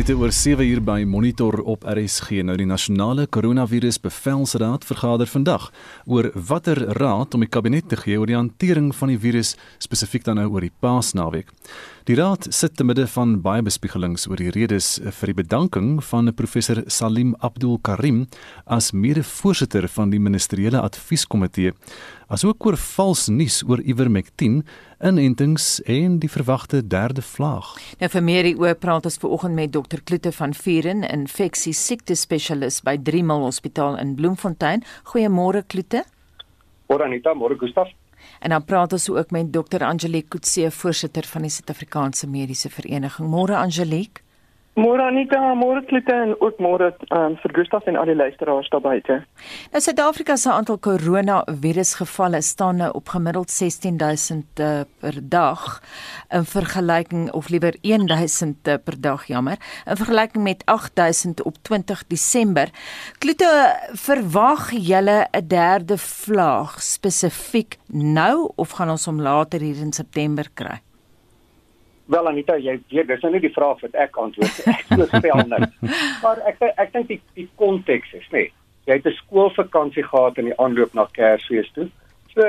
minute oor 7 uur by Monitor op RSG. Nou die nasionale koronavirus bevelsraad vergader vandag oor watter raad om die kabinet te gee oor die hantering van die virus spesifiek dan nou oor die Paasnaweek. Die raad sit te midde van baie bespiegelings oor die redes vir die bedanking van professor Salim Abdul Karim as mede-voorsitter van die ministeriële advieskomitee, asook oor vals nuus oor Ivermectin, inentings en die verwagte derde vlaag. Nou vir meer hieroor praat ons vanoggend met dokter Kloete van Vieren, infeksie siekte spesialist by Driemil Hospitaal in Bloemfontein. Goeiemôre Kloete. Môre Anita, môre Gustaf. En dan praat ons ook met Dr. Angelique Kutse, voorsitter van die Suid-Afrikaanse Mediese Vereniging. Môre Angelique. Môre Anita, môre Klute en ook môre um, vir Gustaf en al die luisteraars daar buite. Nou Suid-Afrika se aantal koronavirusgevalle staan nou op gemiddeld 16000 uh, per dag in vergelyking of liewer 1000 uh, per dag jammer, in vergelyking met 8000 op 20 Desember. Klute, verwag julle 'n derde vlaag spesifiek nou of gaan ons hom later hier in September kry? Wel Anita, jy weet dis nou nie die vraag wat ek antwoord nie. Ek so spel nou. Maar ek ek dink die die konteks is nê. Nee, jy het 'n skoolvakansie gehad in die aanloop na Kersfees toe. So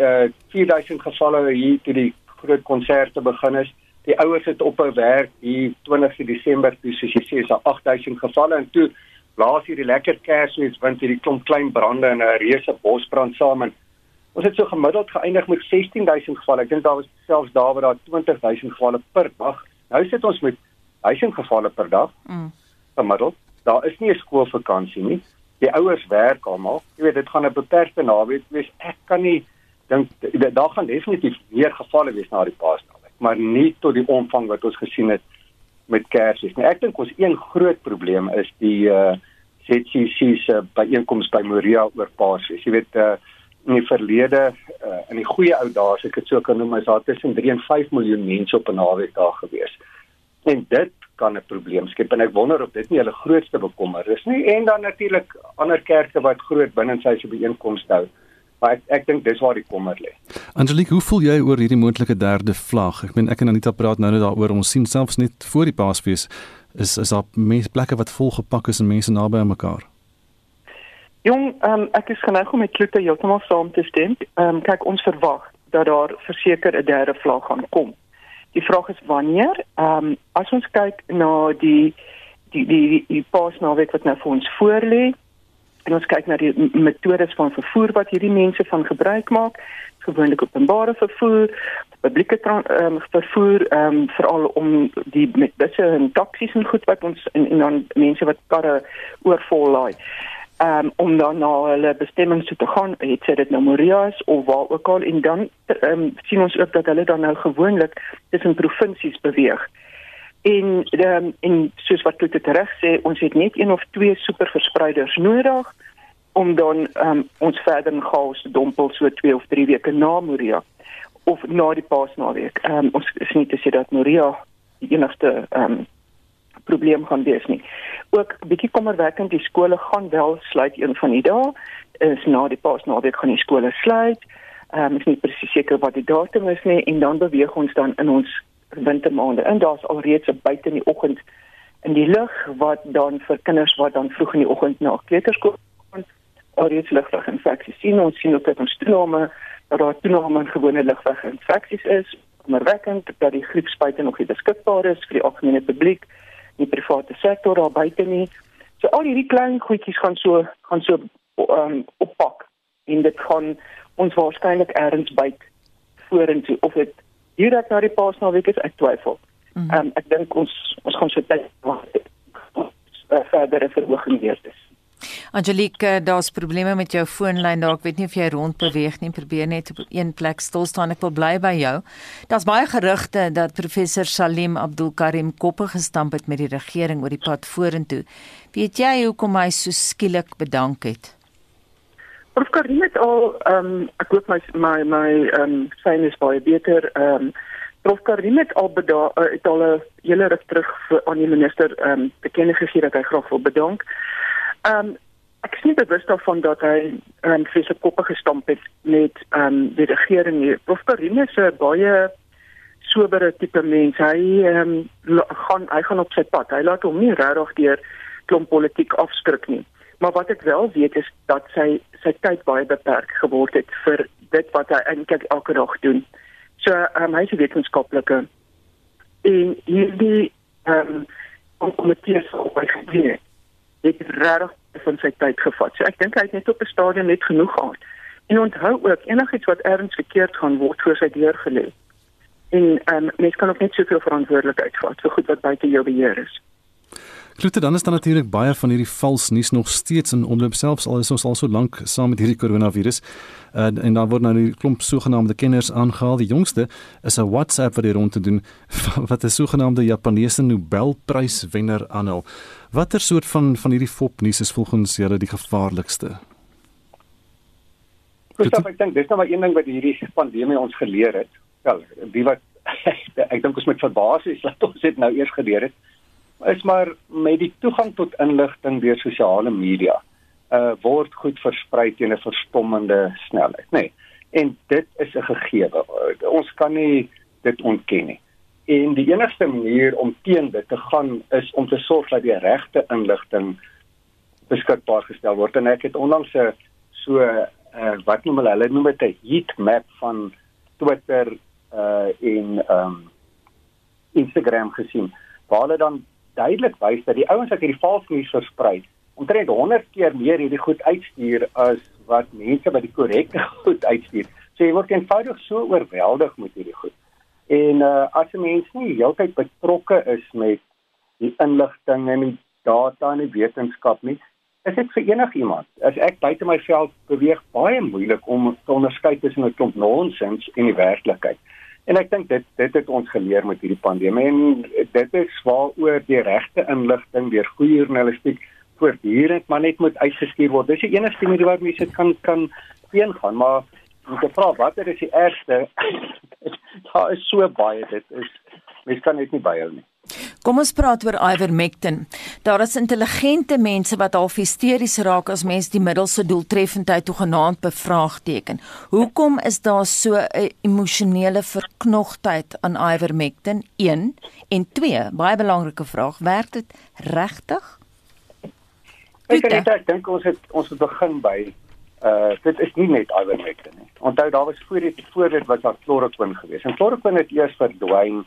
uh 4000 gevalle hier toe die groot konserte begin is. Die ouers het ophou werk hier 20 Desember toe soos jy sê is daar 8000 gevalle en toe laas hier die lekker Kersfees want hierdie klomp klein brande en 'n reuse bosbrand saam en Ons het so gemiddeld geëindig met 16000 gevalle. Ek dink daar was selfs daar waar daar 20000 gevalle per dag. Nou sit ons met 1000 gevalle per dag. Mm. Gemiddeld. Daar is nie 'n skoolvakansie nie. Die ouers werk almal. Jy weet dit gaan 'n beperkte naweek wees. Ek kan nie dink daar gaan definitief meer gevalle wees na die Paasnaweek, maar nie tot die omvang wat ons gesien het met Kersfees nie. Ek dink ons een groot probleem is die uh ZCC se byeenkoms by Moria oor Paasfees. Jy weet uh in die verlede uh, in die goeie ou dae as ek dit so kan noem is daar tussen 3 en 5 miljoen mense op 'n naweek daar gewees. En dit kan 'n probleem skep en ek wonder of dit nie hulle grootste bekommer is nie en dan natuurlik ander kerke wat groot binnenshuise byeenkomste hou. Maar ek ek dink dis waar die kommer lê. Angelique, hoe voel jy oor hierdie moontlike derde vlaag? Ek meen ek en Anita praat nou net daaroor ons sien selfs net voor die Paasfees is is daar mense plekke wat volgepak is en mense naby aan mekaar. Jong, um, ek is geneig om met Kloete heeltemal saam te stem. Ehm um, kyk, ons verwag dat daar verseker 'n derde vlaag gaan kom. Die vraag is wanneer? Ehm um, as ons kyk na die die die die, die paasnaweek wat nou vir ons voorlê en ons kyk na die metodes van vervoer wat hierdie mense van gebruik maak, gewoonlik openbare vervoer, publieke um, vervoer, ehm um, veral om die met busse en taksies en goed wat ons en, en dan mense wat karre oorvol laai um, om dan na hulle bestemming toe te gaan, het sy dit nou Morias of waar ook al en dan um, sien ons ook dat hulle dan nou gewoonlik tussen provinsies beweeg. En um, en soos wat dit reg sê, ons het net een of twee superverspreiders nodig om dan um, ons verder in chaos te dompel so 2 of 3 weke na Moria of na die Paasnaweek. Um, ons is nie te sê dat Moria die enigste um, probleem gaan wees nie. Ook bietjie kommerwekkend, die skole gaan wel sluit een van die dae. Is na die Paasnaweek gaan die skole sluit. Ehm um, ek is nie presies seker wat die datum is nie en dan beweeg ons dan in ons wintermaande. En daar's alreeds 'n buite in die oggend in die lug wat dan vir kinders wat dan vroeg in die oggend na kleuterskool gaan, alreeds lugweginfeksies sien. Ons sien ook dat ons toename dat daar toename in gewone lugweginfeksies is. Kommerwekkend dat die griepspuite nog nie beskikbaar is vir die algemene publiek die private sektor daar buite nie. So al hierdie klein goedjies gaan so gaan so um, oppak en dit gaan ons waarskynlik ergens byt vorentoe of dit direk na die paasnaweek is ek twyfel. Mm um, ek dink ons ons gaan so tyd wag vir verdere verhoging weer is. Angelique, daar's probleme met jou foonlyn daar. Ek weet nie of jy rond beweeg nie. Probeer net op een plek stil staan. Ek wil bly by jou. Daar's baie gerugte dat professor Salim Abdul Karim koppe gestamp het met die regering oor die pad vorentoe. Weet jy hoekom hy so skielik bedank het? Prof Karim het al ehm um, ek hoop my my my ehm um, sien is baie beter ehm um, Prof Karim het al bedaar uh, het al 'n hele ruk terug vir aan die minister ehm um, bekend gegee dat hy graag wil bedank. Ehm um, ek is nie bewus daarvan dat hy ehm um, vir sy koppe gestamp het met ehm um, die regering nie. Prof Karim is 'n baie sobere tipe mens. Hy ehm um, gaan hy gaan op sy pad. Hy laat hom nie regtig deur klomp politiek afskrik nie. Maar wat ek wel weet is dat sy sy tyd baie beperk geword het vir dit wat hy eintlik elke dag doen. So ehm um, hy is 'n wetenskaplike en hierdie ehm um, komitees op hy gedien het regtig van sy tyd gevat. So ek dink hy het net op 'n stadium net genoeg gehad. En onthou ook enigiets wat ergens verkeerd gaan word voor sy deur gelê. En ehm um, mens kan ook net soveel verantwoordelikheid vat vir goed wat buite jou beheer is. Klote dan is dan natuurlik baie van hierdie vals nuus nog steeds in omloop selfs al is ons al so lank saam met hierdie koronavirus. Uh, en dan word nou 'n klomp sogenaamde kenners aangehaal. Die jongste is 'n WhatsApp wat hier rond te doen wat 'n sogenaamde Japaneese Nobelprys wenner aanhaal. Watter soort van van hierdie fopnuus is volgens julle die gevaarlikste? Gustav, ek dink dis nou maar een ding wat hierdie pandemie ons geleer het. Wel, wie wat ek dink ons moet verbaas is dat ons dit nou eers geleer het. Is maar met die toegang tot inligting deur sosiale media, uh word goed versprei teen 'n verstommende snelheid, nê. Nee. En dit is 'n gegewe. Ons kan nie dit ontken nie. En die enigste manier om teen dit te gaan is om te sorg dat die regte inligting beskikbaar gestel word. En ek het onlangs 'n so uh, wat noem hulle hulle noem dit 'n heat map van Twitter uh en um Instagram gesien waar hulle dan duidelik wys dat die ouens wat hierdie valse nuus versprei omtrent 100 keer meer hierdie goed uitstuur as wat mense wat die korrekte goed uitstuur. So jy word eenvoudig so oorweldig met hierdie goed. En uh as 'n mens nie heeltyd betrokke is met die inligting en die data en die wetenskap nie, is dit vir enigiemand as ek buite my veld beweeg baie moeilik om te onderskei tussen 'n klomp nonsens en die werklikheid. En ek dink dit dit het ons geleer met hierdie pandemie en dit is waaroor die regte inligting deur goeie journalistiek voortdurend maar net moet uitgestuur word. Dis die enigste manier waarop mense kan kan teengaan, maar om te vra watter is die ergste? Daar is so baie dit is mens kan dit nie byhou nie. Kom ons praat oor ivermectin. Daar is intelligente mense wat al hysteries raak as mens die middel se doeltreffendheid toegenaamd bevraagteken. Hoekom is daar so 'n emosionele verknogtheid aan ivermectin? 1 en 2, baie belangrike vraag, werk dit regtig? Ek dink ek dink ons het ons het begin by uh dit is nie net ivermectin nie. Onthou daar was voor dit voor dit was daar chloroquine geweest. En chloroquine het eers verdwyn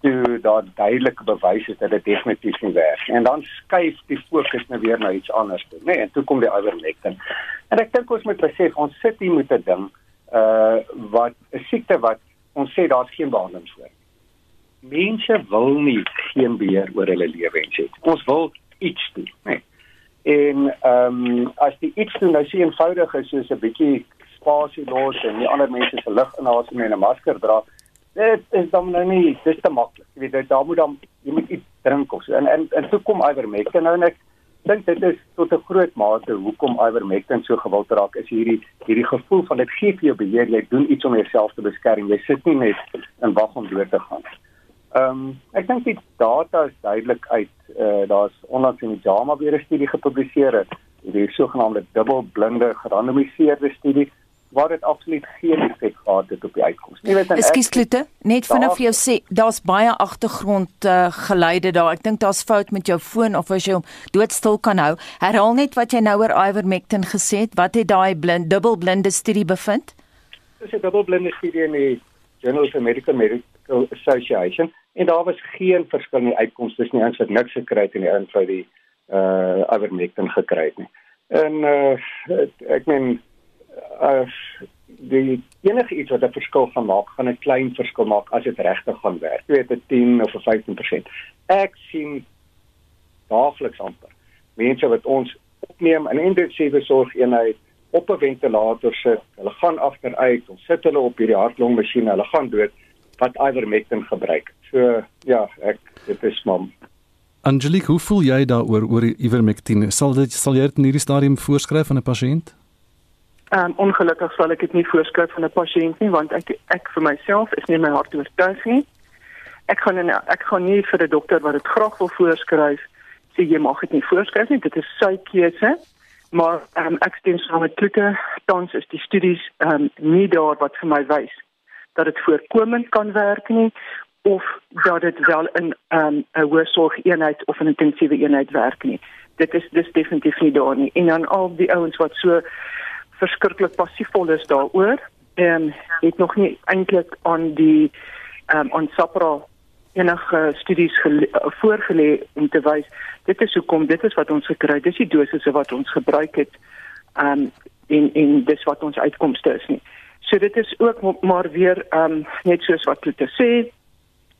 toe daar duidelike bewyse is dat dit definitief nie werk en dan skuif die fokus nou weer na iets anders toe nê? Nee, en toe kom die ivermectin en ek dink ons moet besef ons sit hier met 'n ding uh wat 'n siekte wat ons sê daar's geen behandeling vir mense wil nie geen beheer oor hulle lewe hê ons wil iets doen nê? Nee. en ehm um, as die iets doen nou sê eenvoudig is soos 'n bietjie spasie los en nie ander mense se lug inasem en 'n masker dra dit is dan nou nie dis te maklik. Jy weet daar moet dan jy moet iets drink of so. En en en toe kom ivermectin nou en ek dink dit is tot 'n groot mate hoekom ivermectin so gewild raak is hierdie hierdie gevoel van dit gee vir jou beheer jy doen iets om jouself te beskerm. Jy sit nie net in wag om dood te gaan. Ehm um, ek dink die data is duidelik uit. Uh, Daar's onlangs in die JAMA weer 'n studie gepubliseer het, die sogenaamde dubbelblinde gerandomiseerde studie waar dit absoluut geen effek gehad het op die uitkoms. Jy weet dan Ekskuus Klute, net vinnig vir jou sê, daar's baie agtergrond uh, geluide daar. Ek dink daar's fout met jou foon of as jy hom doodstil kan hou. Herhaal net wat jy nou oor ivermectin gesê het. Wat het daai blind dubbelblinde studie bevind? Dis 'n dubbelblinde studie in die Journal of American Medical Association en daar was geen verskil in die uitkomste nie. Ons het niks gekry het in die invloed die uh ivermectin gekry het nie. En uh ek meen as die enige iets wat 'n verskil gaan maak, gaan 'n klein verskil maak as dit regtig gaan werk. Jy weet 'n 10 of 'n 15%. Ek sien daagliks amper mense wat ons opneem in intensiewe sorgeenheid op 'n ventilator sit. Hulle gaan agteruit, ons sit hulle op hierdie hartlongmasjiene, hulle gaan dood wat ivermectin gebruik. So ja, ek dit is mam. Angelique, hoe voel jy daaroor oor ivermectin? Sal dit sal jy dit in hierdie stadium voorskryf aan 'n pasiënt? Um ongelukkig sal ek dit nie voorskryf aan 'n pasiënt nie want ek ek vir myself is nie my hart oortuig nie. Ek gaan nie ek gaan nie vir 'n dokter wat dit graag wil voorskryf sê jy mag dit nie voorskryf nie. Dit is sy keuse. Maar um ek stem saam met Klute. Tans is die studies um nie daar wat vir my wys dat dit voorkomend kan werk nie of dat dit wel in ehm, 'n um, hoërsorgeenheid of 'n intensiewe eenheid werk nie. Dit is dis definitief nie daar nie. En dan al die ouens wat so verskriklik passiefvol is daaroor, ehm um, het nog nie eintlik aan die ehm um, aan SAPRA enige studies voorgelê om te wys dit is hoekom dit is wat ons gekry dis die dosisse wat ons gebruik het um en en dis wat ons uitkomste is nie. So dit is ook maar weer um net soos wat jy sê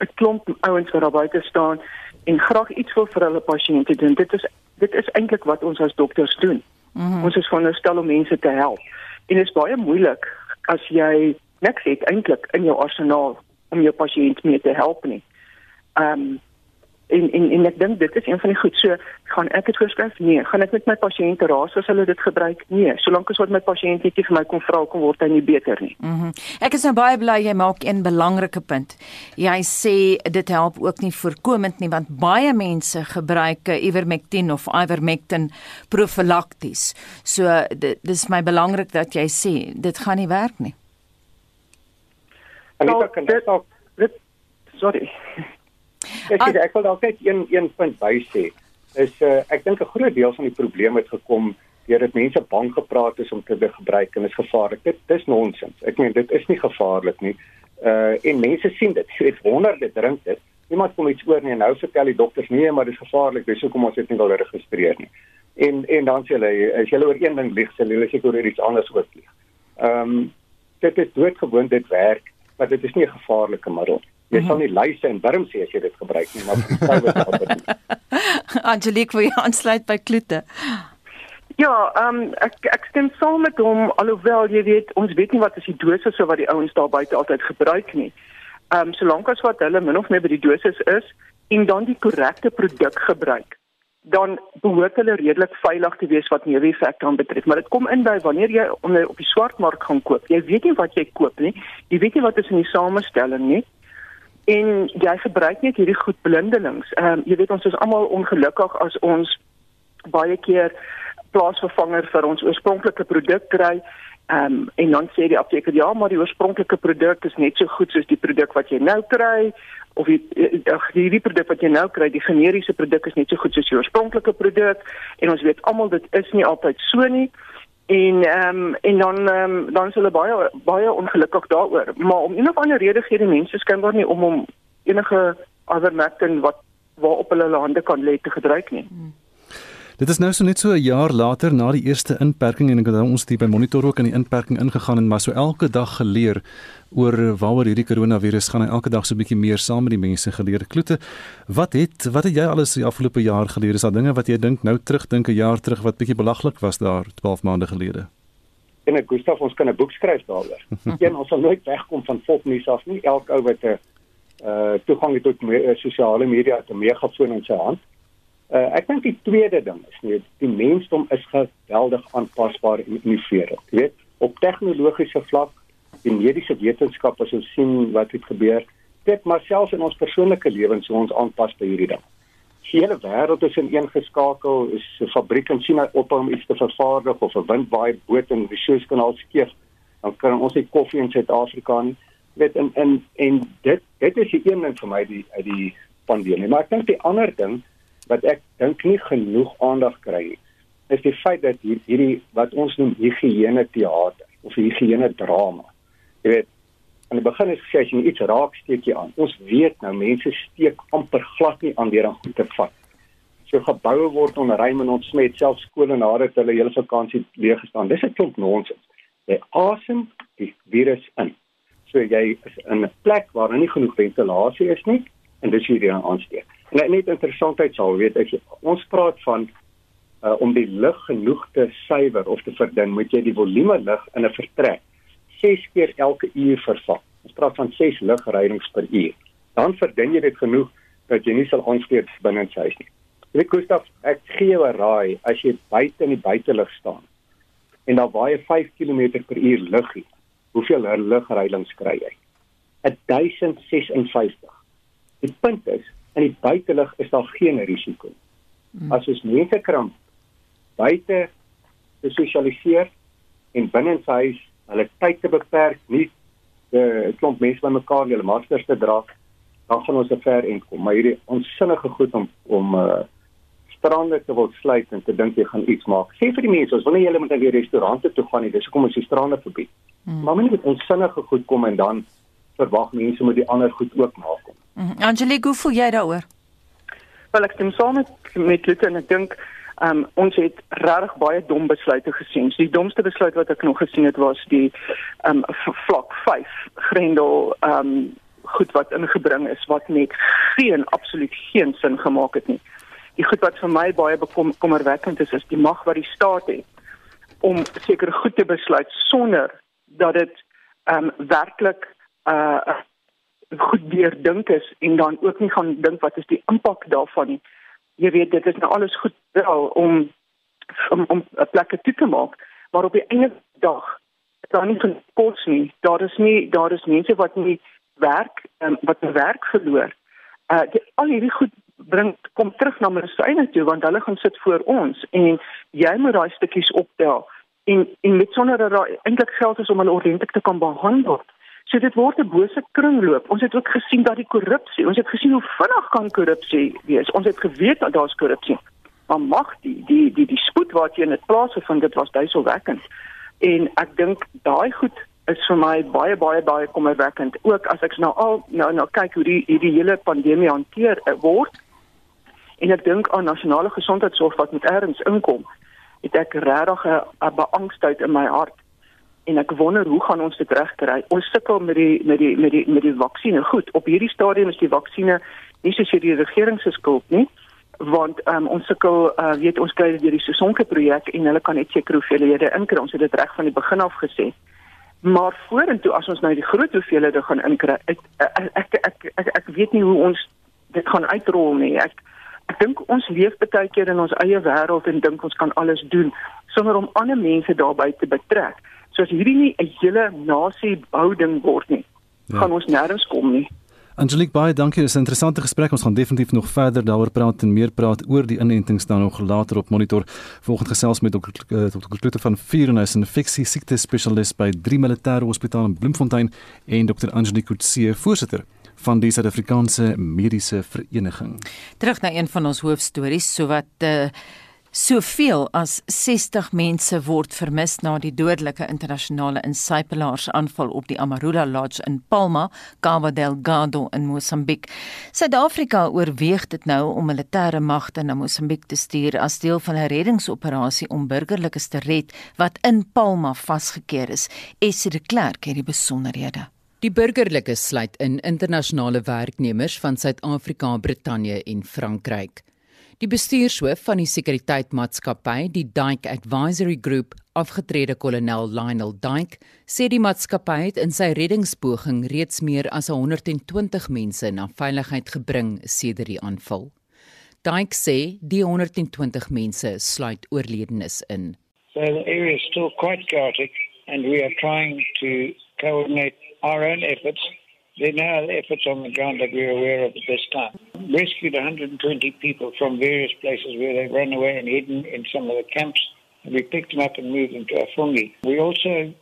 'n klomp ouens wat daar buite staan en graag iets wil vir hulle pasiënte doen. Dit is dit is eintlik wat ons as dokters doen mm -hmm. ons is veronderstel om mense te help en dit is baie moeilik as jy niks het eintlik in jou arsenaal om jou pasiënt mee te help nie Ehm um, en en en ek dink dit is een van die goed. So gaan ek dit voorskryf nee. Gaan ek met my pasiënte raas as hulle dit gebruik? Nee. Solank as wat my pasiënt netjie vir my kom vra kom word hy nie beter nie. Mm -hmm. ek is nou baie bly jy maak een belangrike punt. Jy sê dit help ook nie voorkomend nie want baie mense gebruik ivermectin of ivermectin profylakties so dit dis my belangrik dat jy sê dit gaan nie werk nie. Anita, kan dit, dit sorry Ek sê ek wil dalk net een een punt by sê. Is uh, ek dink 'n groot deel van die probleem het gekom deurdat mense bang gepraat is om te gebruik en dit is gevaarlik. Dit dis nonsens. Ek meen dit is nie gevaarlik nie. Uh en mense sien dit. Jy weet honderde drink dit. Niemand kom iets oor nie en nou vertel die dokters nee, maar dit is gevaarlik. Dis hoekom ons dit nie wil registreer nie. En en dan sê hulle as jy oor een ding lieg, sê hulle seker oor iets anders ook lieg. Ehm um, dit is doodgewoon dit werk, maar dit is nie 'n gevaarlike middel nie. Jy sal nie luise en wurm sê as jy dit gebruik nie, maar dit sou wel. Angelique, wie aansluit by Kloete? Ja, ehm um, ek ek stem saam met hom alhoewel jy weet ons weet nie wat is die dosis so wat die ouens daar buite altyd gebruik nie. Ehm um, solank as wat hulle min of meer by die dosis is en dan die korrekte produk gebruik dan behoort hulle redelik veilig te wees wat neeweffekte aanbetref maar dit kom in by wanneer jy op die swartmark gaan koop jy weet nie wat jy koop nie jy weet nie wat is in die samestelling nie en jy gebruik net hierdie goed blindelings. Ehm um, jy weet ons is almal ongelukkig as ons baie keer plaasvervanger vir ons oorspronklike produk kry. Ehm um, en dan sê die apteker ja, maar die oorspronklike produk is net so goed soos die produk wat jy nou kry of die die, die produk wat jy nou kry, die generiese produk is net so goed soos die oorspronklike produk en ons weet almal dit is nie altyd so nie en ehm um, en dan um, dan is hulle baie baie ongelukkig daaroor maar om een of ander rede gee die mense skynbaar nie om om enige ivermectin wat waarop hulle hulle hande kan lê te gebruik nie hmm. Dit is nou so net so 'n jaar later na die eerste inperking en ek het ons die by monitor ook in die inperking ingegaan en maar so elke dag geleer oor waaroor hierdie koronavirus gaan en elke dag so 'n bietjie meer saam met die mense geleer. Kloete, wat het wat het jy alles die afgelope jaar geleer? Is daar dinge wat jy dink nou terugdink 'n jaar terug wat bietjie belaglik was daar 12 maande gelede? En ek Gustaf, ons kan 'n boek skryf daaroor. Een ons sal nooit wegkom van volknuus af nie. Elke ou wat 'n uh toegang het tot me sosiale media het 'n megafoon in sy hand. Uh, ek dink die tweede ding is net die mensdom is geweldig aanpasbaar en innoverend. Jy weet, op tegnologiese vlak, die mediese wetenskap as ons sien wat het gebeur, dit maar selfs in ons persoonlike lewens so ons aanpas by hierdie ding. Die hele wêreld is ineengeskakel, is 'n fabriek in China op om iets te vervaardig of 'n windwaai boot in die Suezkanaal skeef, dan kan ons nie koffie in Suid-Afrika nie. Weet en en en dit dit is die een ding vir my die uit die pandemie. Maar ek dink die ander ding wat ek dink nie genoeg aandag kry nie is die feit dat hier, hierdie wat ons noem higiëne teater of higiëne drama jy weet aan die begin is gesê as jy iets raak steek jy aan. Ons weet nou mense steek amper glad nie aan deur aan goed te vat. So geboue word onderruim en ons smet self skole nadat hulle hele vakansie leeg gestaan. Dis 'n klomp nonsens. Jy asem die virus in. So jy is in 'n plek waar daar nie genoeg ventilasie is nie en dis hier dan aansteek En net interessantheid sal weet ek ons praat van uh, om die lug genoeg te suiwer of te verdun, moet jy die volume lug in 'n vertrek 6 keer elke uur vervang. Ons praat van 6 lugreidings per uur. Dan verdun jy dit genoeg dat jy nie sal aansteek binne in huis nie. Ek Gustav, ek gee jou 'n raai as jy buite in die buitelug staan en daar waai 5 km per uur lug hier. Hoeveel lugreidings kry jy? 1056. Die punt is in die buitelug is daar geen risiko. Hmm. As ons mense krimp buite te sosialiseer en binne in sy huis hulle tyd te beperk, nie 'n klomp mense bymekaar, hulle maskers te dra, dan gaan ons 'n ver end kom. Maar hierdie onsinnige goed om om uh strande te wil sluit en te dink jy gaan iets maak. Sê vir die mense, ons wil nie julle moet weer restaurante toe gaan nie. Dis hoekom ons die strande verbied. Hmm. Maar mense moet onsinnige goed kom en dan verwag mense moet die ander goed ook nakom. Hmm. Angelique, hoe voel jy daaroor? Wel ek stem saam met met Lutte en ek dink um, ons het regtig baie dom besluite gesien. So die domste besluit wat ek nog gesien het was die um, vlak 5 Grendel um goed wat ingebring is wat net geen absoluut geen sin gemaak het nie die goed wat vir my baie bekommerwekkend is is die mag wat die staat het om seker goed te besluit sonder dat dit ehm um, werklik uh goed deurdink is en dan ook nie gaan dink wat is die impak daarvan nie. Jy weet dit is nou alles goed wel om om om 'n plek te te maak, maar op die einde dag daar nie kos nie. Daar is nie daar is mense wat nie werk um, wat werk verloor. Uh die, al hierdie goed bring kom terug na medisyne toe want hulle gaan sit voor ons en jy moet daai stukkies optel en en met sonder dat daar eintlik geld is om hulle ordentlik te kan behandel. So dit word 'n bose kringloop. Ons het ook gesien dat die korrupsie, ons het gesien hoe vinnig kan korrupsie wees. Ons het geweet dat daar's korrupsie. Maar mag die die die die spoed waarteen dit plaasgevind het was duiselwekkend. En ek dink daai goed is vir my baie baie baie kommerwekkend. Ook as ek nou al nou nou kyk hoe die hierdie hele pandemie hanteer uh, word en ek dink aan nasionale gesondheidsorg wat met erns inkom, het ek regtig 'n beangstigheid in my hart en ek wonder hoe gaan ons dit regkry? Ons sukkel met die met die met die met die vaksines. Goed, op hierdie stadium is die vaksines nie so vir die regering se skuld nie want um, ons sukkel uh, weet ons kry dit deur die Sesonke projek en hulle kan net seker hoeveelhede inkry. Ons het dit reg van die begin af gesê. Maar vorentoe as ons nou die groot hoeveelhede gaan inkry, ek ek, ek ek ek weet nie hoe ons dit gaan uitrol nie. Ek ek dink ons leef baie keer in ons eie wêreld en dink ons kan alles doen sonder om ander mense daarbey te betrek. So as hierdie nie 'n hele nasie bouding word nie, ja. gaan ons nêrens kom nie. Angelique baie dankie, dis 'n interessante gesprek. Ons gaan definitief nog verder daaroor praat en meer praat oor die inentings dan nog later op monitor. Volgende gesels met Dr. Dr. Klute van Viernes en infeksie siekte spesialist by Drie Militêre Hospitaal in Bloemfontein en Dr. Angelique Kutse, voorsitter van die Suid-Afrikaanse Mediese Vereniging. Terug na een van ons hoofstories, sowat uh, soveel as 60 mense word vermis na die dodelike internasionale insypelaars aanval op die Amarula Lodge in Palma, Cabo Delgado in Mosambiek. Suid-Afrika oorweeg dit nou om militêre magte na Mosambiek te stuur as deel van 'n reddingsoperasie om burgerlikes te red wat in Palma vasgekeer is. Esie de Klerk het die besonderhede. Die burgerlikes sluit in internasionale werknemers van Suid-Afrika, Brittanje en Frankryk. Die bestuurshoof van die sekuriteitmaatskappy, die Dyke Advisory Group, afgetrede kolonel Lionel Dyke, sê die maatskappy het in sy reddingspoging reeds meer as 120 mense na veiligheid gebring sedert die aanval. Dyke sê die 120 mense sluit oorledenes in. So the area is still quite chaotic and we are trying to coordinate our own efforts. Are now efforts on the ground that we're aware of at this time. Rescued 120 people from various places where they've run away and hidden in some of the camps. We picked them up and moved them to Afungi. We also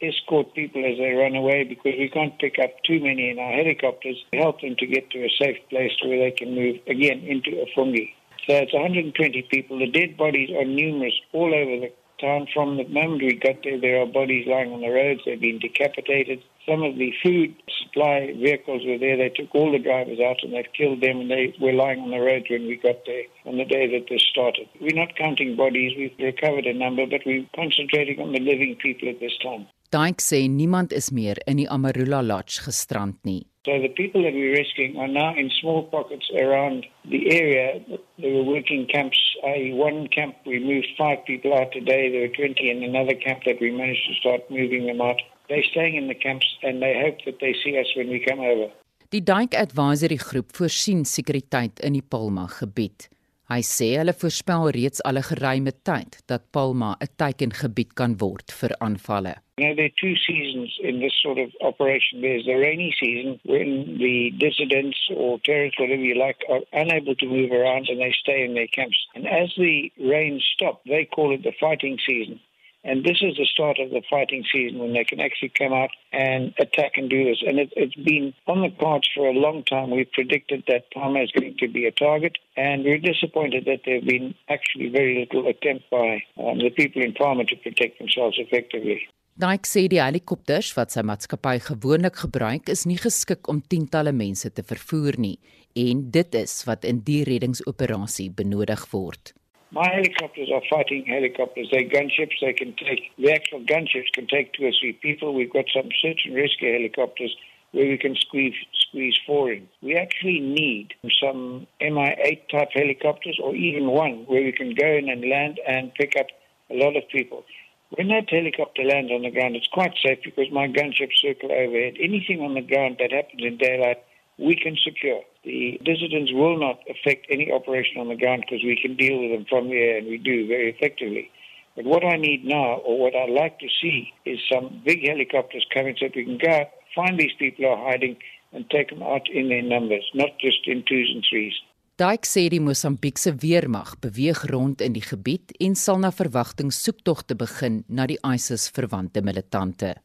escort people as they run away because we can't pick up too many in our helicopters. We help them to get to a safe place where they can move again into Afungi. So it's 120 people. The dead bodies are numerous all over the town. From the moment we got there, there are bodies lying on the roads. They've been decapitated. Some of the food supply vehicles were there. They took all the drivers out and they've killed them and they were lying on the roads when we got there on the day that this started. We're not counting bodies. We've recovered a number, but we're concentrating on the living people at this time. Dyke sê niemand is meer in die Amarula Lodge gestrand nie. So the people that we're rescuing are now in small pockets around the area. There were working camps. I, one camp we moved five people out today. There were 20 in another camp that we managed to start moving them out. They're staying in the camps and they hope that they see us when we come over. Die Dyke Advisory Groep voorsien sekuriteit in die Palma gebied. Hy sê hulle voorspel reeds al 'n geruime tyd dat Palma 'n teikengebied kan word vir aanvalle. You know, there are two seasons in this sort of operation. There's the rainy season when the dissidents or terrorists, whatever you like, are unable to move around and they stay in their camps. And as the rain stops, they call it the fighting season. And this is the start of the fighting season when they can actually come out and attack and do this. And it, it's been on the cards for a long time. We've predicted that Palmer is going to be a target, and we're disappointed that there have been actually very little attempt by um, the people in Palmer to protect themselves effectively. Nike sê die helikopters wat sy maatskappy gewoonlik gebruik is nie geskik om tientalle mense te vervoer nie en dit is wat in die reddingsoperasie benodig word. My helicopters are fighting helicopters. They're gunships. They can take, the actual gunships can take two or three people. We've got some search and rescue helicopters where we can squeeze, squeeze four in. We actually need some Mi-8 type helicopters or even one where we can go in and land and pick up a lot of people. When that helicopter lands on the ground, it's quite safe because my gunships circle overhead. Anything on the ground that happens in daylight, we can secure. The dissidents will not affect any operation on the ground because we can deal with them from the air and we do very effectively. But what I need now, or what I'd like to see, is some big helicopters coming so that we can go find these people who are hiding and take them out in their numbers, not just in twos and threes. Dyk sê die Mosambiekse weermag beweeg rond in die gebied en sal na verwagting soektogte begin na die ISIS verwante militante.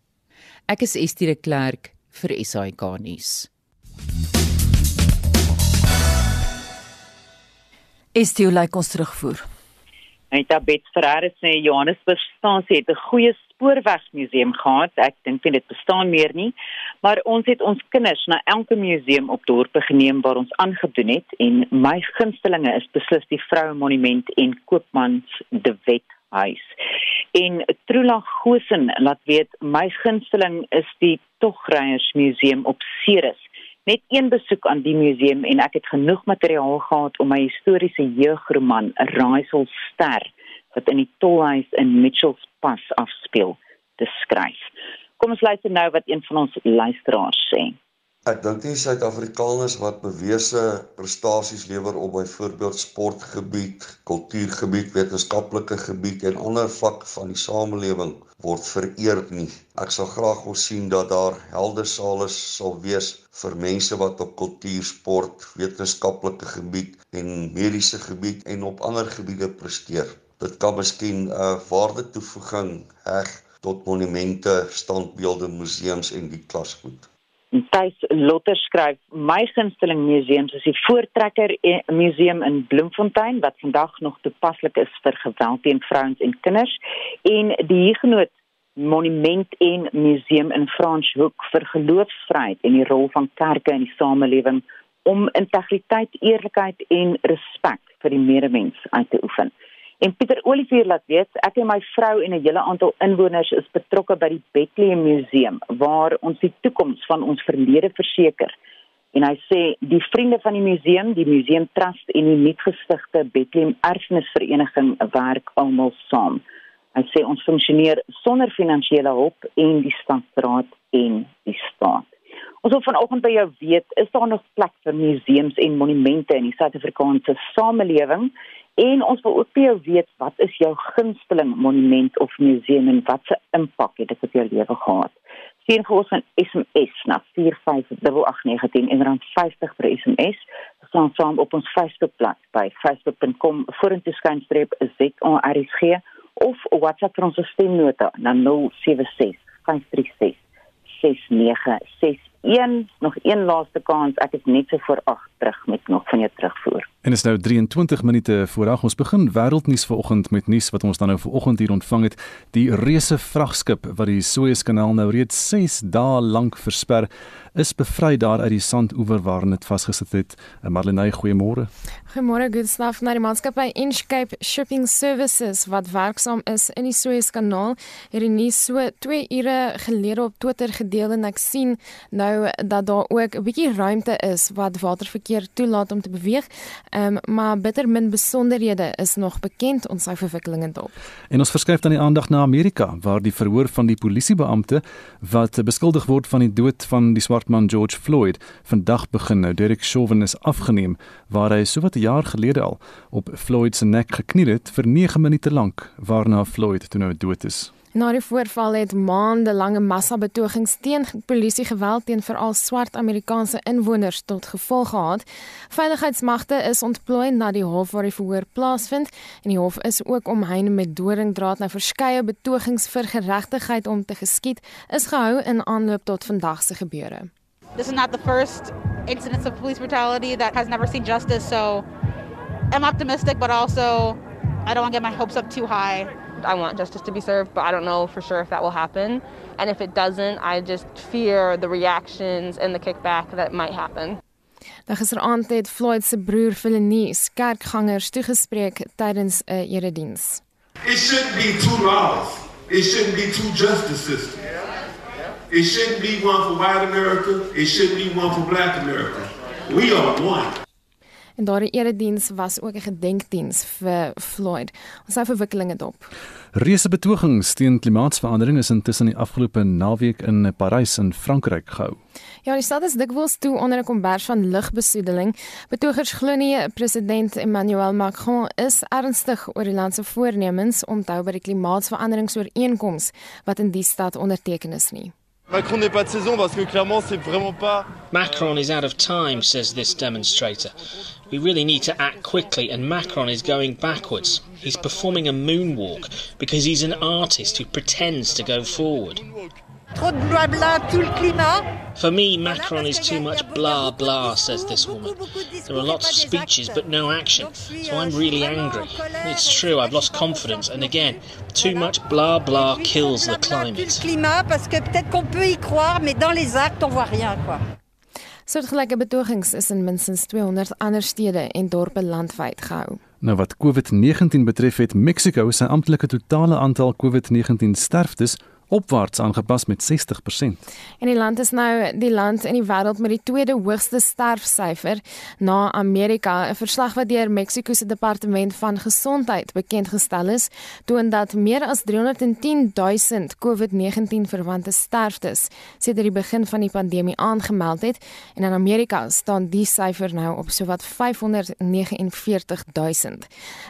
Ek is Estie de Klerk vir SAK nuus. Estie lyk ons terugvoer. Anita Bets Ferreira sê Johannesburg stasie het 'n goeie spoorwegmuseum gehad. Ek dink dit bestaan meer nie, maar ons het ons kinders na elke museum op dorpe geneem waar ons aangedoen het en my gunstelinge is beslis die Vroue Monument en Koopmans de Wet huis. En Trula Gosen laat weet my gunsteling is die Togryers Museum op Ceres net een besoek aan die museum en ek het genoeg materiaal gehad om my historiese jeugroman Raaisel Ster wat in die tolhuis in Mitchells Pass afspeel te skryf. Kom ons luister nou wat een van ons luisteraars sê. Ek dink die Suid-Afrikaners wat bewese prestasies lewer op byvoorbeeld sportgebied, kultuurgebied, wetenskaplike gebied en ander vlak van die samelewing word vereer nie. Ek sal graag wil sien dat daar heldesale sal wees vir mense wat op kultuur, sport, wetenskaplike gebied en mediese gebied en op ander gebiede presteer. Dit kan miskien 'n uh, waardetoevoeging heg tot monumente, standbeelde, museums en die klasgoed. Thys Lotter skryf my gunsteling museums is die Voortrekker Museum in Bloemfontein wat vandag nog toepaslik is vir geweld teen vrouens en kinders en die Huguenot Monument en Museum in Franshoek vir geloofsvryheid en die rol van kerke in die samelewing om integriteit, eerlikheid en respek vir die medemens uit te oefen. En Pieter Olivier laat weet, ek en my vrou en 'n hele aantal inwoners is betrokke by die Bethlehem Museum waar ons die toekoms van ons verlede verseker. En hy sê die vriende van die museum, die Museum Trust en die nuutgestigte Bethlehem Erfenisvereniging werk almal saam. Hy sê ons funksioneer sonder finansiële hulp en die stadsraad en die staat. Ons wil vanoggend by jou weet, is daar nog plek vir museums en monumente in die Suid-Afrikaanse samelewing? En ons wil ook jou weet wat is jou gunsteling monument of museum en wat se impak het dit op jou lewe gehad? Sien gous 'n SMS na 45819 en dan 50 per SMS. Ons staan saam op ons Facebookblad by facebook.com vorentoe skynstreep ZORG of WhatsApp vir ons stemnota na 076 536 6961 nog een laaste kans ek is net so voor 8 terug met nog van jou terugvoer En is nou 23 minute voor 8 ons begin wêreldnuus vanoggend met nuus wat ons dan nou vanoggend hier ontvang het. Die reuse vragskip wat die Suezkanaal nou reeds 6 dae lank versper, is bevry daar uit die sandoewer waar dit vasgesit het. Eh, Marlenae, goeiemôre. Goeiemôre Gustav, na die maatskappy Inchcape Shipping Services wat werksaam is in die Suezkanaal, het die nuus so 2 ure gelede op Twitter gedeel en ek sien nou dat daar ook 'n bietjie ruimte is wat waterverkeer toelaat om te beweeg. Um, maar bitter min besonderhede is nog bekend ons sy verwikkelinge dop. En ons verskuif dan die aandag na Amerika waar die verhoor van die polisiebeampte wat beskuldig word van die dood van die swart man George Floyd vandag begin. Nou Derek Chauvin is afgeneem waar hy sowat 'n jaar gelede al op Floyd se nek gekniel het vir 9 minute lank waarna Floyd toe nou dood is. Na die voorval het maandelange massabetogings teen polisie geweld teen veral swart Amerikaanse inwoners tot gevolg gehad. Veiligheidsmagte is ontplooi na die hof waar die verhoor plaasvind en die hof is ook omheind met doringdraad na verskeie betogings vir geregtigheid om te geskied is gehou in aanloop tot vandag se gebeure. This is not the first incidence of police brutality that has never seen justice, so I'm optimistic, but also I don't want to get my hopes up too high. I want justice to be served, but I don't know for sure if that will happen. And if it doesn't, I just fear the reactions and the kickback that might happen. Daar er gisteraand het Floyd se broer Philenies kerkgangers toegespreek tydens 'n erediens. It shouldn't be two laws. It shouldn't be two justice systems. It shouldn't be one for white America. It shouldn't be one for black America. We are one. En daardie erediens was ook 'n gedenkdiens vir Floyd. Ons hou verwikkelinge dop. Reuse betogings teen klimaatsverandering is intussen die afgelope naweek in Parys in Frankryk gehou. Ja, die stad is dikwels toe onder 'n kombers van lugbesoedeling. Betogers glo nie president Emmanuel Macron is ernstig oor die land se voornemens om te hou by die klimaatsveranderingsooreenkoms wat in die stad onderteken is nie. Macron n'est pas de saison parce que clairement c'est vraiment pas Macron is out of time says this demonstrator. We really need to act quickly and Macron is going backwards. He's performing a moonwalk because he's an artist who pretends to go forward. Trop de blabla, tout le climat. For me, Macron is too much blah blah, says this woman. There are lots of speeches but no action, so I'm really angry. It's true, I've lost confidence, and again, too much blah blah kills the climate. Soortgelyke betogings is in minstens 200 ander stede en dorpe landwyd gehou. Nou wat COVID-19 betref het Mexiko sy amptelike totale aantal COVID-19 sterftes opwaarts aangepas met 60%. En die land is nou die land in die wêreld met die tweede hoogste sterfsyfer na Amerika. 'n Verslag wat deur Mexiko se departement van gesondheid bekend gestel is, toon dat meer as 310 000 COVID-19 verwante sterftes sedert die begin van die pandemie aangemeld het en in Amerika staan die syfer nou op sowat 549 000.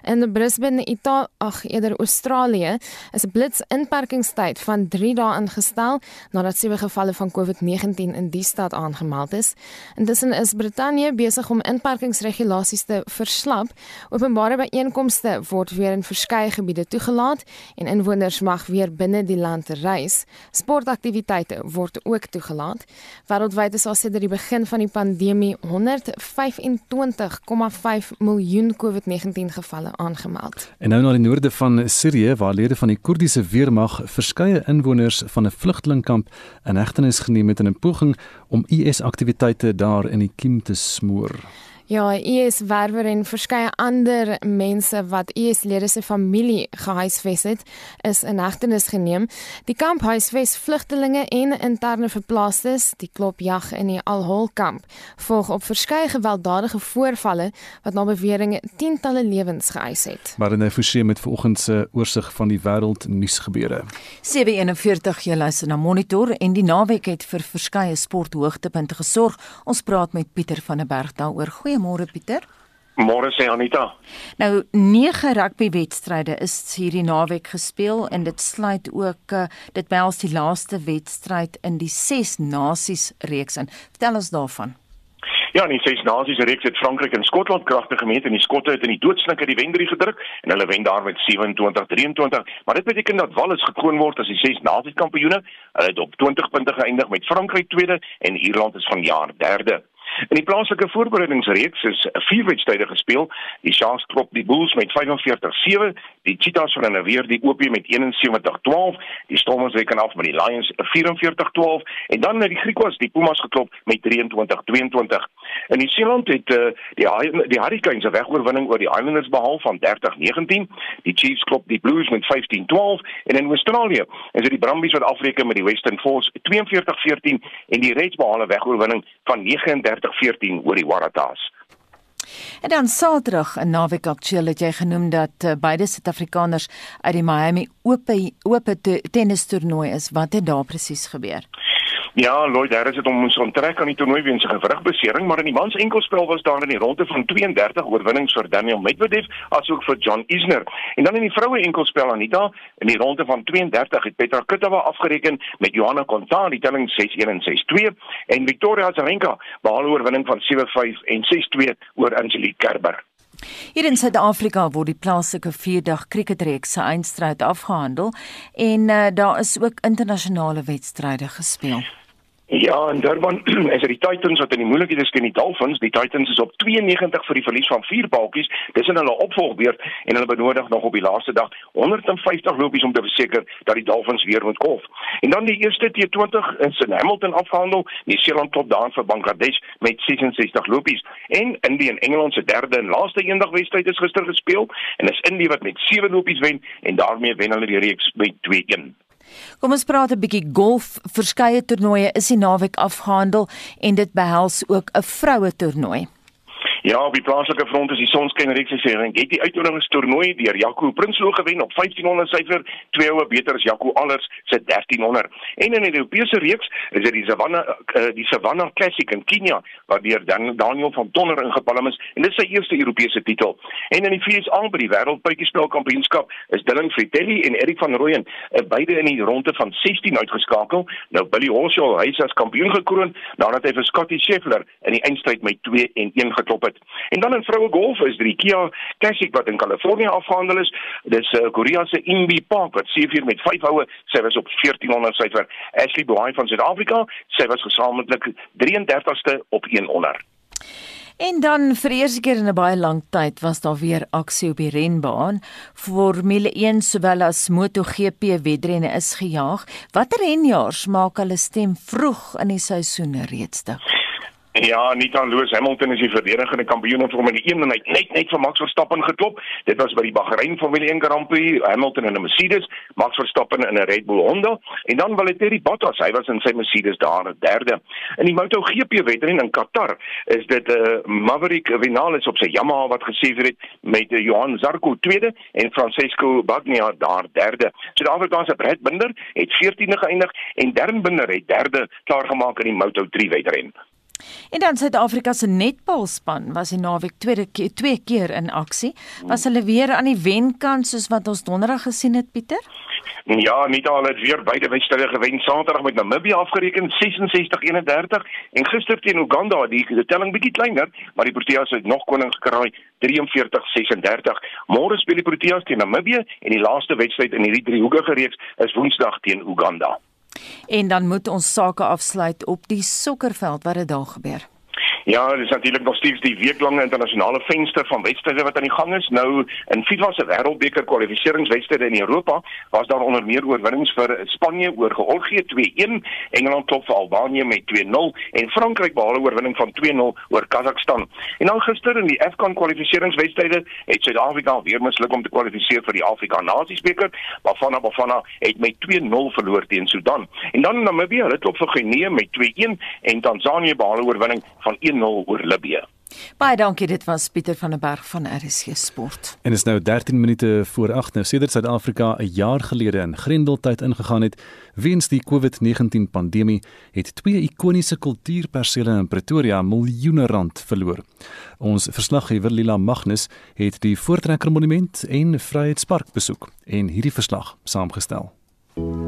In Brisbane, Italië, ag eerder Australië, is 'n blitsinperkingstyd van 3 dae ingestel nadat sewe gevalle van COVID-19 in die stad aangemeld is. Intussen is Brittanje besig om inperkingsregulasies te verslap. Openbare byeenkomste word weer in verskeie gebiede toegelaat en inwoners mag weer binne die land reis. Sportaktiwiteite word ook toegelaat. Wêreldwyd is al sedert die begin van die pandemie 125,5 miljoen COVID-19 gevalle aangemeld. En nou na die noorde van Sirië waar lede van die Koerdiese weermag verskeie inwoners van 'n vlugtelingkamp in hegtenis geneem het in 'n poging om IS-aktiwiteite daar in die kiem te smoor. Ja, IS werwer en verskeie ander mense wat IS-lede se familie gehuisves het, is in hegtenis geneem. Die kamp huisves vlugtelinge en interne verplaastes. Die klopjag in die Al-Hol kamp volg op verskeie gewelddadige voorvalle wat na beweringe tientalle lewens geëis het. Maar in 'n forsie met vanoggend se oorsig van die wêreld nuusgebeure. 741 jy luister na Monitor en die naweek het vir verskeie sporthoogtepunte gesorg. Ons praat met Pieter van der Berg daaroor. Goeie Goeiemôre Pieter. Môre sê Anita. Nou 9 rugbywedstryde is hierdie naweek gespeel en dit sluit ook uh, dit behels die laaste wedstryd in die 6 nasies reeks in. Vertel ons daarvan. Ja, in die 6 nasies reeks het Frankryk en Skotland kragtig gemeet en die Skotte het in die doodsnike die wenderie gedruk en hulle wen daar met 27-23. Maar dit beteken dat Wales gekroon word as die 6 nasies kampioene. Hulle het op 20 punte geëindig met Frankryk tweede en Ierland is vanjaar derde. In die plaaslike voorbereidingsreeks is vier wedstryde gespeel. Die Sharks klop die Bulls met 45-7, die Cheetahs van hulle weer die OP met 71-12, die Stormers reken af met die Lions 44-12 en dan het die Griquas die Pumas geklop met 23-22. In New Zealand het uh, die die Hurricanes 'n wegoorwinning oor die Islanders behaal van 30-19. Die Chiefs klop die Blues met 15-12 en in Australië is dit die Brumbies wat afreken met die Western Force 42-14 en die Reds behaal 'n wegoorwinning van 39 2014 oor die Waratahs. En dan Saterdag in Naweek Aktueel het jy genoem dat uh, beide Suid-Afrikaners uit die Miami Ope Ope tennis toernooi is. Wat het daar presies gebeur? Ja, Lloyd Harris het hom moes onttrek aan die toernooi weens 'n gewrigbesering, maar in die mans enkelspel was daar in die ronde van 32 oorwinnings vir Daniel Medvedev asook vir John Isner. En dan in die vroue enkelspel Anita, in die ronde van 32 het Petra Kvitova afgereken met Johanna Konta, die telling 6-1 en 6-2 en Victoria Azarenka behaal oorwinning van 7-5 en 6-2 oor Angelique Kerber. Hier in Suid-Afrika word die plaaslike vierdag kriketreeks se eindstryd afgehandel en uh, daar is ook internasionale wedstryde gespeel. Ja, en Durban is dit die Titans wat in die moeilikheid is teen die Dolphins. Die Titans is op 92 vir die verlies van 4 balkies. Dis in hulle opvolgbeurt en hulle benodig nog op die laaste dag 150 lopies om te verseker dat die Dolphins weer moet kolf. En dan die eerste T20 in St Hamilton afgehandel. Die Seeland top daan vir Bangladesh met 66 lopies. En Indië en Engeland se derde en laaste eendagwedstryd is gister gespeel en is Indië wat met 7 lopies wen en daarmee wen hulle die reeks met 2-1. Kom ons praat 'n bietjie golf. Verskeie toernooie is die naweek afgehandel en dit behels ook 'n vroue toernooi. Ja, op die plaaslike front is die sonskynreeks se Serengeti uitnodigingstoernooi deur Jaco Prinsloo gewen op 1500 syfer, twee oue beter as Jaco Allers se 1300. En in die Europese reeks is dit die Savannah uh, die Savannah Classic in Kenia waar deur Dan Daniel van Tonner ingepalm is en dit is sy eerste Europese titel. En in die VSA by die Wêreldpuitjiespel Kampioenskap is Dylan Fritelli en Erik van Rooyen uh, beide in die ronde van 16 uitgeskakel. Nou Billy Horschel hy is as kampioen gekroon nadat hy vir Scottie Scheffler in die eindstryd met 2 en 1 geklop het. En dan in vroue golf is die Kia Classic wat in Kalifornië afgehandel is. Dis uh, Koreaanse Inbi Park wat 7 met 5 houe, sy was op 1400 syfer. Ashley Boy van Suid-Afrika, sy was gesamentlik 33ste op 100. En dan vir eerste keer in 'n baie lang tyd was daar weer aksie op die renbaan. Formule 1 sowel as MotoGP wedrenne is gejaag. Watter renjaars maak hulle stem vroeg in die seisoen reeds te? Ja, Anita Lewis Hamilton is die verdedigende kampioen van Formule 1 en hy net net vir Max Verstappen geklop. Dit was by die Bahrein Formule 1 Grand Prix, Hamilton in 'n Mercedes, Max Verstappen in 'n Red Bull Honda en dan Valtteri Bottas, hy was in sy Mercedes daar, derde. In die MotoGP wedren in Qatar is dit 'n uh, eh, Maverick Vinales op sy Yamaha wat gesien het met uh, Johan Zarco tweede en Francesco Bagnaia daar derde. Suid-Afrikaanse Brad Binder het 14de geëindig en Darren Binder het derde klaar gemaak in die Moto3 wedren. En dan Suid-Afrika se netbalspan was die naweek tweede keer twee keer in aksie. Was hulle weer aan die wenkant soos wat ons donderdag gesien het Pieter? Ja, nie al het weer beide wedstryde gewen. Saterdag met Namibië afgereken 66-31 en gister teen Uganda, die, die telling bietjie kleiner, maar die Proteas het nog koning gekraai 43-36. Môre speel die Proteas teen Namibië en die laaste wedstryd in hierdie driehoekige reeks is Woensdag teen Uganda. En dan moet ons sake afsluit op die sokkerveld wat dit daar gebeur. Ja, dit is natuurlik nog steeds die weeklange internasionale venster van wedstryde wat aan die gang is. Nou in FIFA se wêreldbeker kwalifikasiewedstryde in Europa was daar onder meer oorwinnings vir Spanje oor Georgië 2-1, Engeland klop vir Albanië met 2-0 en Frankryk behaal 'n oorwinning van 2-0 oor Kazakstan. En dan gister in die AFCON kwalifikasiewedstryde het Suid-Afrika weer misluk om te kwalifiseer vir die Afrika Nasiesbeker. Bafana Bafana het met 2-0 verloor teen Sudan. En dan Namibië, hulle klop vir Guinea met 2-1 en Tansanië behaal 'n oorwinning van 1 1-0 oor Libië. Baie dankie, dit was Pieter van der Berg van RSG Sport. En is nou 13 minute voor 8 nou sedert Suid-Afrika 'n jaar gelede in Grendeltyd ingegaan het weens die COVID-19 pandemie, het twee ikoniese kultuurpersele in Pretoria miljoene rand verloor. Ons verslaggewer Lila Magnus het die Voortrekker Monument en Vryheidspark besoek en hierdie verslag saamgestel.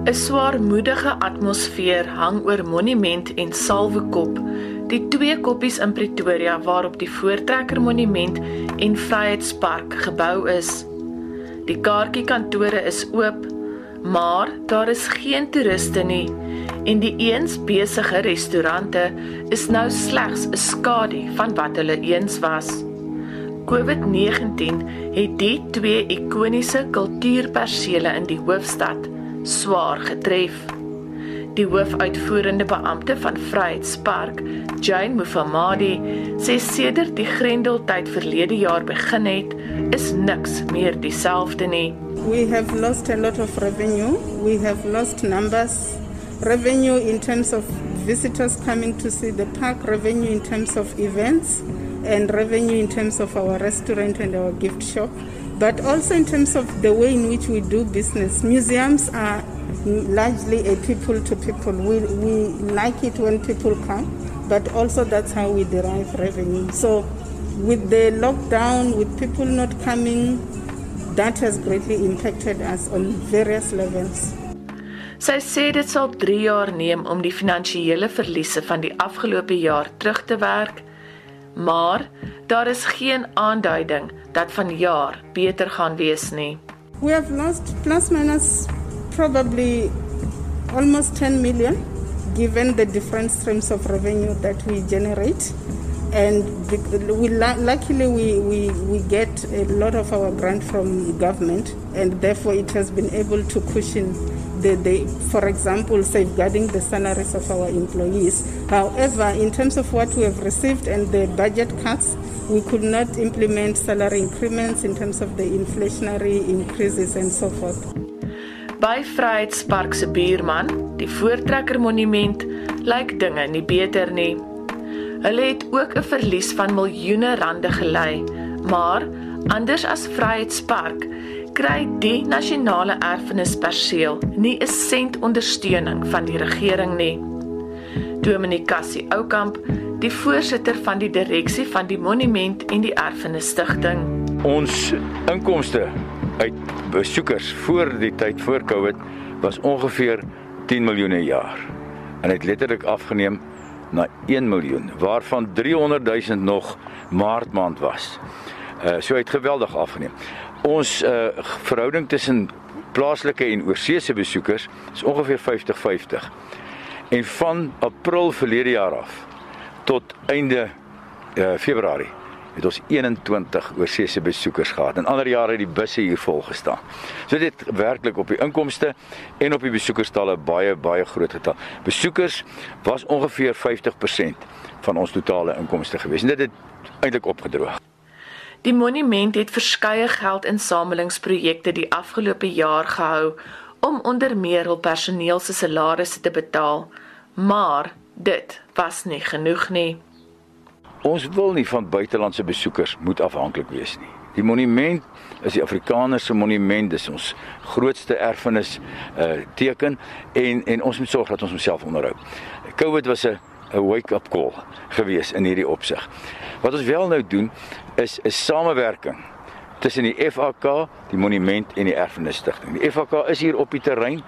'n Swaarmoedige atmosfeer hang oor Monument en Salwekop, die twee koppies in Pretoria waarop die Voortrekker Monument en Vryheidspark gebou is. Die kaartjiekantore is oop, maar daar is geen toeriste nie en die eens besige restaurante is nou slegs 'n skadu van wat hulle eens was. COVID-19 het die twee ikoniese kultuurpersele in die hoofstad swaar getref. Die hoofuitvoerende beampte van Vryheidspark, Jane Mufamadi, sê sedert die Grendeltyd verlede jaar begin het, is niks meer dieselfde nie. We have lost a lot of revenue. We have lost numbers. Revenue in terms of visitors coming to see the park, revenue in terms of events, and revenue in terms of our restaurant and our gift shop. But also in terms of the way in which we do business. Museums are largely a people to people. We, we like it when people come, but also that's how we derive revenue. So with the lockdown, with people not coming, that has greatly impacted us on various levels. Sy sê dit sal 3 jaar neem om die finansiële verliese van die afgelope jaar terug te werk, maar daar is geen aanduiding dat vanjaar beter gaan wees nie. We have lost plus minus probably almost 10 million given the different streams of revenue that we generate and we luckily we, we, we get a lot of our grant from government and therefore it has been able to cushion the, the for example safeguarding the salaries of our employees. However in terms of what we have received and the budget cuts we could not implement salary increments in terms of the inflationary increases and so forth. By Vryheidspark se buurman die Voortrekker Monument lyk dinge nie beter nie Hulle het ook 'n verlies van miljoene rande gely, maar anders as Vryheidspark kry die nasionale erfenisperseel nie 'n sent ondersteuning van die regering nie. Dominikassie Oukamp, die voorsitter van die direksie van die monument en die erfenisstigting. Ons inkomste uit besoekers voor die tyd voor Covid was ongeveer 10 miljoen per jaar. En het letterlik afgeneem na 1 miljoen waarvan 300 000 nog maart maand was. Uh so het geweldig afgeneem. Ons uh verhouding tussen plaaslike en oorseese besoekers is ongeveer 50-50. En van April verlede jaar af tot einde uh Februarie het ons 21 oorseese besoekers gehad. In ander jare het die busse hier vol gestaan. So dit werklik op die inkomste en op die besoekerstalle baie baie groot getal. Besoekers was ongeveer 50% van ons totale inkomste gewees. En dit het eintlik opgedroog. Die monument het verskeie geldinsamelingsprojekte die afgelope jaar gehou om onder meer hul personeel se salarisse te betaal, maar dit was nie genoeg nie. Ons wil nie van buitelandse besoekers moet afhanklik wees nie. Die monument is die Afrikaner se monument, dis ons grootste erfenis uh teken en en ons moet sorg dat ons homself onderhou. COVID was 'n 'n wake-up call gewees in hierdie opsig. Wat ons wel nou doen is 'n samewerking tussen die FAK, die monument en die erfenisstigting. Die FAK is hier op die terrein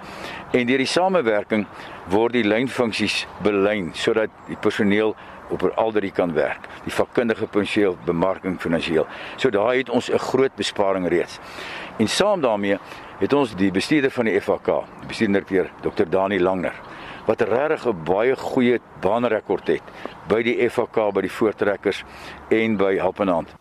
en deur die samewerking word die lynfunksies belyn sodat die personeel op alderi kan werk. Die vakkundige potensieel bemarking finansiëel. So daai het ons 'n groot besparing reeds. En saam daarmee het ons die bestuurder van die FHK, die bestuurder keer Dr. Dani Langer wat regtig 'n baie goeie baanrekord het by die FHK by die voortrekkers en by Helpenhand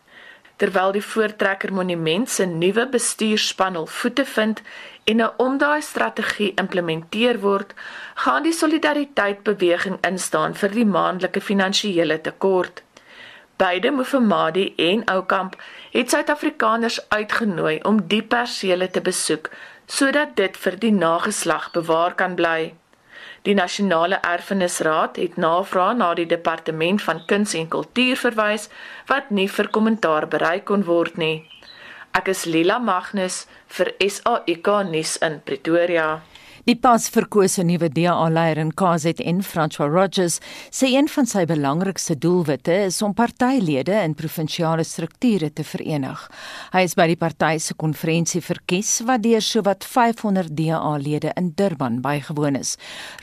terwyl die voortrekker monument se nuwe bestuurspan hul voete vind en 'n omdaai strategie implementeer word, gaan die solidariteit beweging instaan vir die maandelike finansiële tekort. Beide Mufamadi en Oukamp het Suid-Afrikaners uitgenooi om die persele te besoek sodat dit vir die nageslag bewaar kan bly. Die Nasionale Erfenisraad het navraag na die Departement van Kuns en Kultuur verwys wat nie vir kommentaar bereik kon word nie. Ek is Lila Magnus vir SAK nuus in Pretoria. Die pas verkose nuwe DA-leier in KZN, François Rogers, sê een van sy belangrikste doelwitte is om partylede in provinsiale strukture te verenig. Hy is by die party se konferensie verkies wat deur sowat 500 DA-lede in Durban bygewoon is.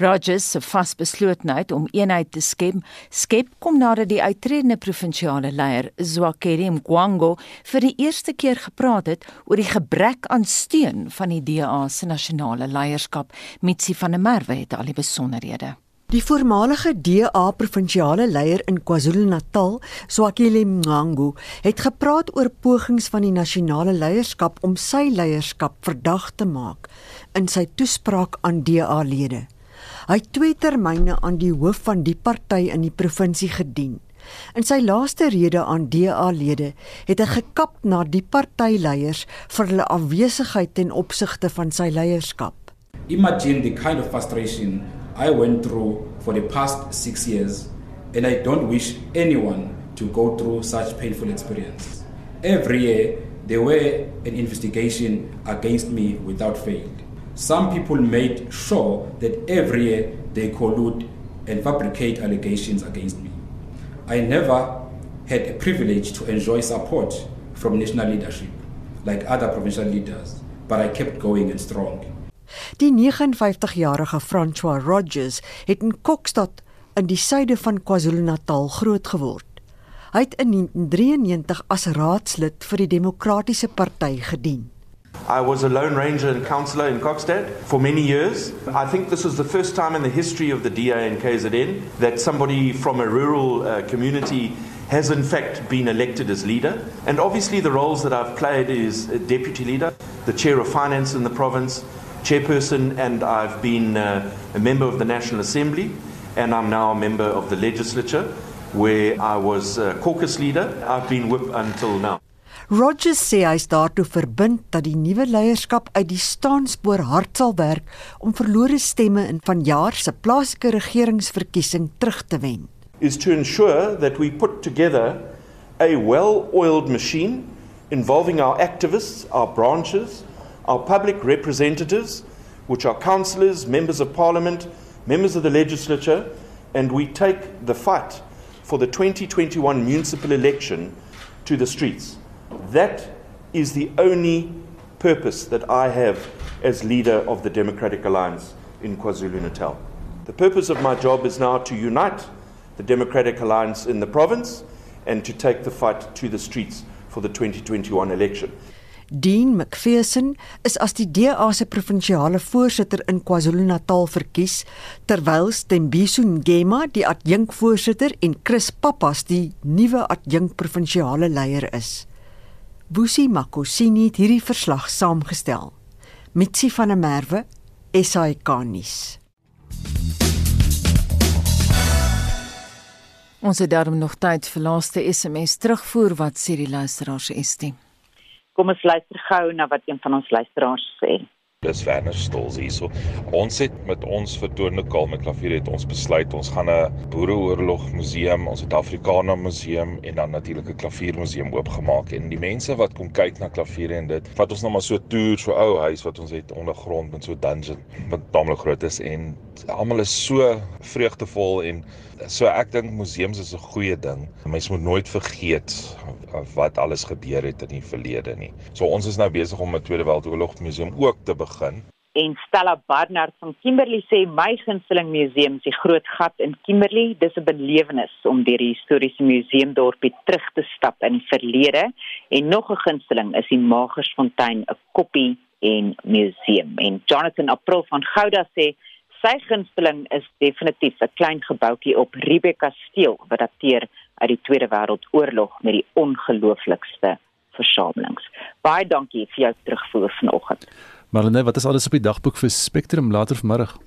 Rogers se vasbeslotenheid om eenheid te skep, skep kom nadat die uitredende provinsiale leier, Zwakeri Mkwango, vir die eerste keer gepraat het oor die gebrek aan steun van die DA se nasionale leierskap Mitsi van der Merwe het al die besonderhede. Die voormalige DA provinsiale leier in KwaZulu-Natal, Swakile Mngangu, het gepraat oor pogings van die nasionale leierskap om sy leierskap verdag te maak in sy toespraak aan DA-lede. Hy het twee termyne aan die hoof van die party in die provinsie gedien. In sy laaste rede aan DA-lede het hy gekap na die partyleiers vir hulle afwesigheid ten opsigte van sy leierskap. Imagine the kind of frustration I went through for the past six years, and I don't wish anyone to go through such painful experiences. Every year, there were an investigation against me without fail. some people made sure that every year they collude and fabricate allegations against me. I never had a privilege to enjoy support from national leadership like other provincial leaders, but I kept going and strong. Die 59-jarige François Rogers het in Kokstad in die suide van KwaZulu-Natal grootgeword. Hy het in 1993 as raadslid vir die Demokratiese Party gedien. I was a lone ranger and councillor in Kokstad for many years. I think this is the first time in the history of the DA and KZN that somebody from a rural uh, community has in fact been elected as leader. And obviously, the roles that I've played is deputy leader, the chair of finance in the province, chairperson, and I've been uh, a member of the National Assembly, and I'm now a member of the legislature, where I was uh, caucus leader. I've been whip until now. Rogers sê hy is daartoe verbind dat die nuwe leierskap uit die staanspoor hard sal werk om verlore stemme in vanjaar se plaaslike regeringsverkiesing terug te wen. is to ensure that we put together a well oiled machine involving our activists, our branches, our public representatives, which are councillors, members of parliament, members of the legislature, and we take the fight for the 2021 municipal election to the streets. That is the only purpose that I have as leader of the Democratic Alliance in KwaZulu Natal. The purpose of my job is now to unite the Democratic Alliance in the province and to take the fight to the streets for the 2021 election. Dean McPherson is as die DA se provinsiale voorsitter in KwaZulu-Natal verkies, terwyl Stembiso Ngema die adjunkvoorsitter en Chris Pappas die nuwe adjunk provinsiale leier is. Busi Makosini het hierdie verslag saamgestel. Mitsi van der Merwe, SAK nuus. Ons het daarom nog tyd vir laaste SMS terugvoer wat sê die luisteraars se stem. Kom ons luister gou na wat een van ons luisteraars sê. Dis Werner Stols hierso. Ons het met ons vertoonde kaal met klavier het ons besluit ons gaan 'n boereoorlog museum, ons het Afrikaner museum en dan natuurlik 'n klaviermuseum oopgemaak en die mense wat kom kyk na klaviere en dit vat ons nou maar so toer so ou huis wat ons het ondergrond met so dungeon wat taamlik groot is en almal is so vreugdevol en so ek dink museums is 'n goeie ding. Mense moet nooit vergeet wat alles gebeur het in die verlede nie. So ons is nou besig om 'n Tweede Wêreldoorlog museum ook te begin. En Stella Barnard van Kimberley sê my gunsteling museum is die Groot Gat in Kimberley. Dis 'n belewenis om deur die historiese museumdorpie terug te stap in die verlede. En nog 'n gunsteling is die Magersfontein, 'n koppie en museum. En Jonathan April van Gouda sê sy gunsteling is definitief 'n klein gebouetjie op Rebecca Kasteel wat dateer uit die Tweede Wêreldoorlog met die ongelooflikste versamelings. Baie dankie vir jou terugvoer vanoggend. Marlene, wat is alles op die dagboek vir Spectrum later vanmiddag?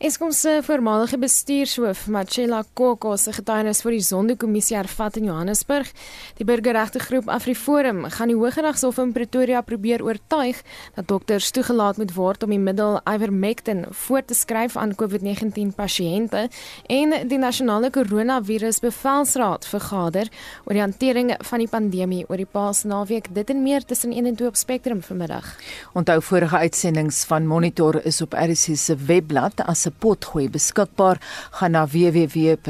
Eskom se voormalige bestuurshoof, Machela Koko, se getuienis voor die Sondekommissie hervat in Johannesburg. Die burgerregtegroep AfriForum gaan die Hooggeregshof in Pretoria probeer oortuig dat dokters toegelaat moet word om die middel Ivermectin voor te skryf aan COVID-19 pasiënte en die nasionale koronavirus bevelsraad vergader oor die hantering van die pandemie oor die Paasnaweek. Dit en meer tussen 1 en 2 op Spectrum vanmiddag. Onthou vorige uitsendings van Monitor is op RSC se webblad as potgooi beskikbaar. Gaan na www.rsg.co.za.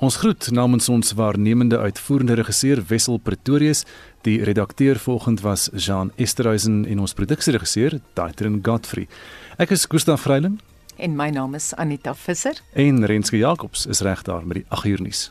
Ons groet namens ons waarnemende uitvoerende regisseur Wessel Pretorius. Die redakteur volgend was Jean Esterhuizen en ons produksieregisseur Daitrin Godfrey. Ek is Gustaf Greiling en my naam is Anita Visser. En Renske Jacobs is reg daar met die 8 uur nuus.